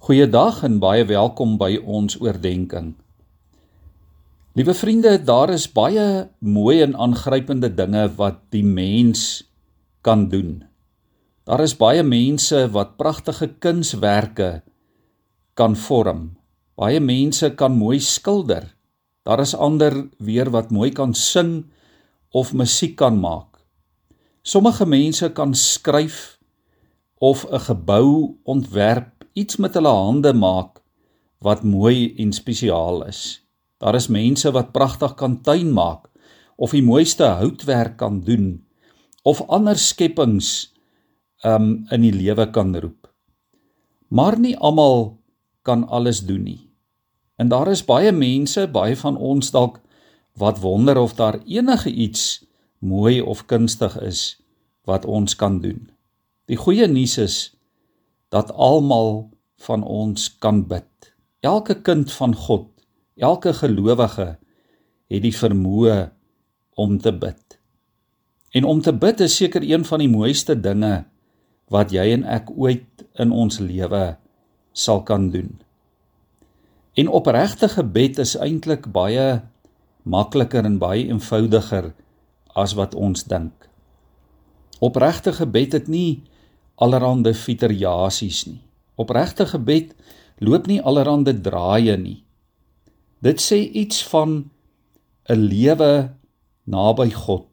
Goeiedag en baie welkom by ons oordeenking. Liewe vriende, daar is baie mooi en aangrypende dinge wat die mens kan doen. Daar is baie mense wat pragtige kunswerke kan vorm. Baie mense kan mooi skilder. Daar is ander weer wat mooi kan sing of musiek kan maak. Sommige mense kan skryf of 'n gebou ontwerp iets met hulle hande maak wat mooi en spesiaal is. Daar is mense wat pragtig kan tuin maak of die mooiste houtwerk kan doen of ander skepings um in die lewe kan roep. Maar nie almal kan alles doen nie. En daar is baie mense, baie van ons dalk wat wonder of daar enige iets mooi of kunstig is wat ons kan doen. Die goeie nuus is dat almal van ons kan bid. Elke kind van God, elke gelowige het die vermoë om te bid. En om te bid is seker een van die mooiste dinge wat jy en ek ooit in ons lewe sal kan doen. En opregte gebed is eintlik baie makliker en baie eenvoudiger as wat ons dink. Opregte gebed het nie allerhande fiteriasies nie. Opregte gebed loop nie allerhande draaie nie. Dit sê iets van 'n lewe naby God,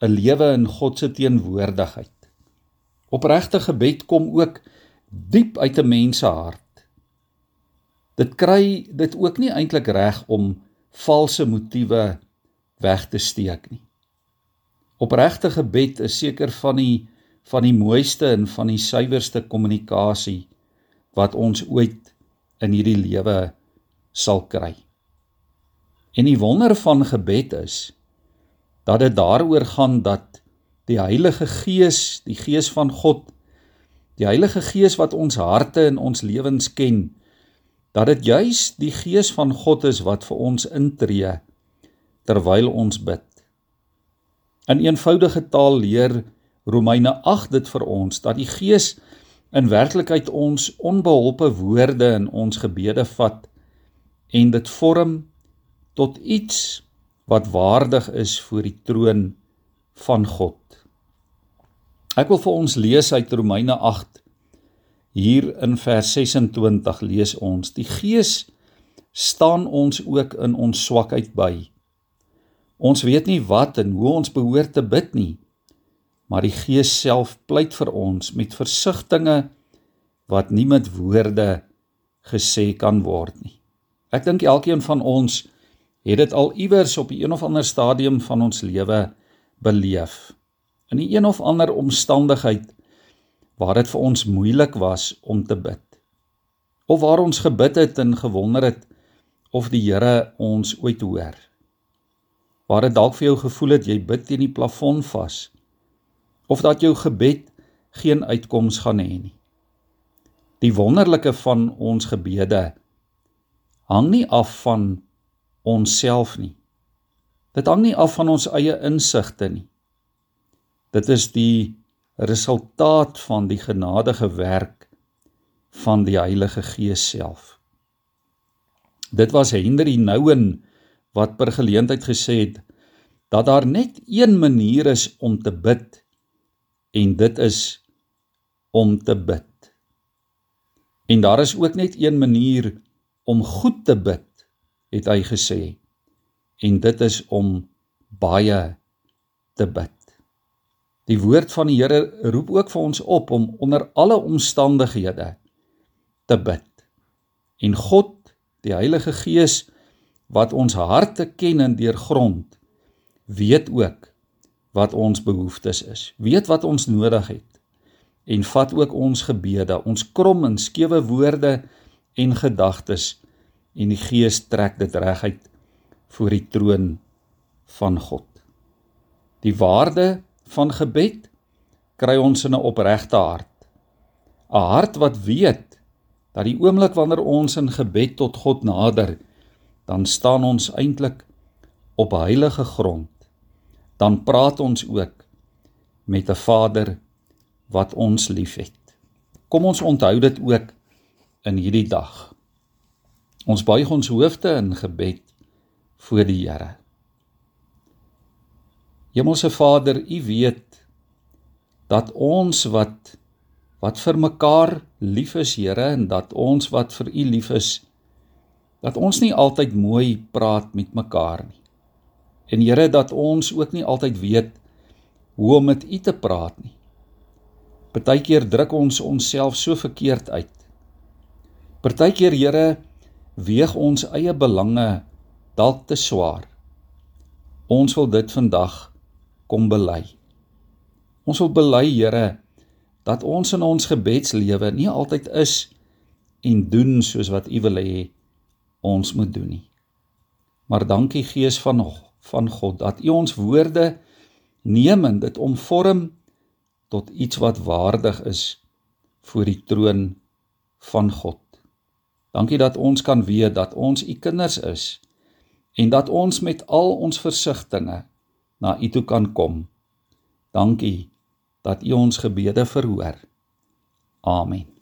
'n lewe in God se teenwoordigheid. Opregte gebed kom ook diep uit 'n mens se hart. Dit kry dit ook nie eintlik reg om valse motiewe weg te steek nie. Opregte gebed is seker van die van die mooiste en van die suiwerste kommunikasie wat ons ooit in hierdie lewe sal kry. En die wonder van gebed is dat dit daaroor gaan dat die Heilige Gees, die Gees van God, die Heilige Gees wat ons harte en ons lewens ken, dat dit juis die Gees van God is wat vir ons intree terwyl ons bid. In eenvoudige taal leer Romeine 8 dit vir ons dat die Gees in werklikheid ons onbeholpe woorde in ons gebede vat en dit vorm tot iets wat waardig is voor die troon van God. Ek wil vir ons lees uit Romeine 8 hier in vers 26 lees ons die Gees staan ons ook in ons swakheid by. Ons weet nie wat en hoe ons behoort te bid nie maar die Gees self pleit vir ons met versigtings wat nie met woorde gesê kan word nie. Ek dink elkeen van ons het dit al iewers op 'n een of ander stadium van ons lewe beleef. In 'n een of ander omstandigheid waar dit vir ons moeilik was om te bid. Of waar ons gebid het en gewonder het of die Here ons ooit hoor. Waar dit dalk vir jou gevoel het jy bid teen die plafon vas of dat jou gebed geen uitkoms gaan hê nie. Die wonderlike van ons gebede hang nie af van onsself nie. Dit hang nie af van ons eie insigte nie. Dit is die resultaat van die genadige werk van die Heilige Gees self. Dit was Henry Nouwen wat per geleentheid gesê het dat daar net een manier is om te bid en dit is om te bid. En daar is ook net een manier om goed te bid, het hy gesê. En dit is om baie te bid. Die woord van die Here roep ook vir ons op om onder alle omstandighede te bid. En God, die Heilige Gees wat ons harte ken en deurgrond, weet ook wat ons behoeftes is. Weet wat ons nodig het en vat ook ons gebede, ons krom en skewe woorde en gedagtes en die Gees trek dit reguit voor die troon van God. Die waarde van gebed kry ons in 'n opregte hart. 'n Hart wat weet dat die oomblik wanneer ons in gebed tot God nader, dan staan ons eintlik op heilige grond dan praat ons ook met 'n Vader wat ons liefhet. Kom ons onthou dit ook in hierdie dag. Ons buig ons hoofde in gebed voor die Here. Hemelse Vader, U weet dat ons wat wat vir mekaar lief is, Here, en dat ons wat vir U lief is, dat ons nie altyd mooi praat met mekaar nie. En Here, dat ons ook nie altyd weet hoe om met U te praat nie. Partykeer druk ons onsself so verkeerd uit. Partykeer, Here, weeg ons eie belange dalk te swaar. Ons wil dit vandag kom bely. Ons wil bely, Here, dat ons in ons gebedslewe nie altyd is en doen soos wat U wil hê ons moet doen nie. Maar dankie Gees van van God dat U ons woorde neem en dit omvorm tot iets wat waardig is voor die troon van God. Dankie dat ons kan weet dat ons U kinders is en dat ons met al ons versigtings na U toe kan kom. Dankie dat U ons gebede verhoor. Amen.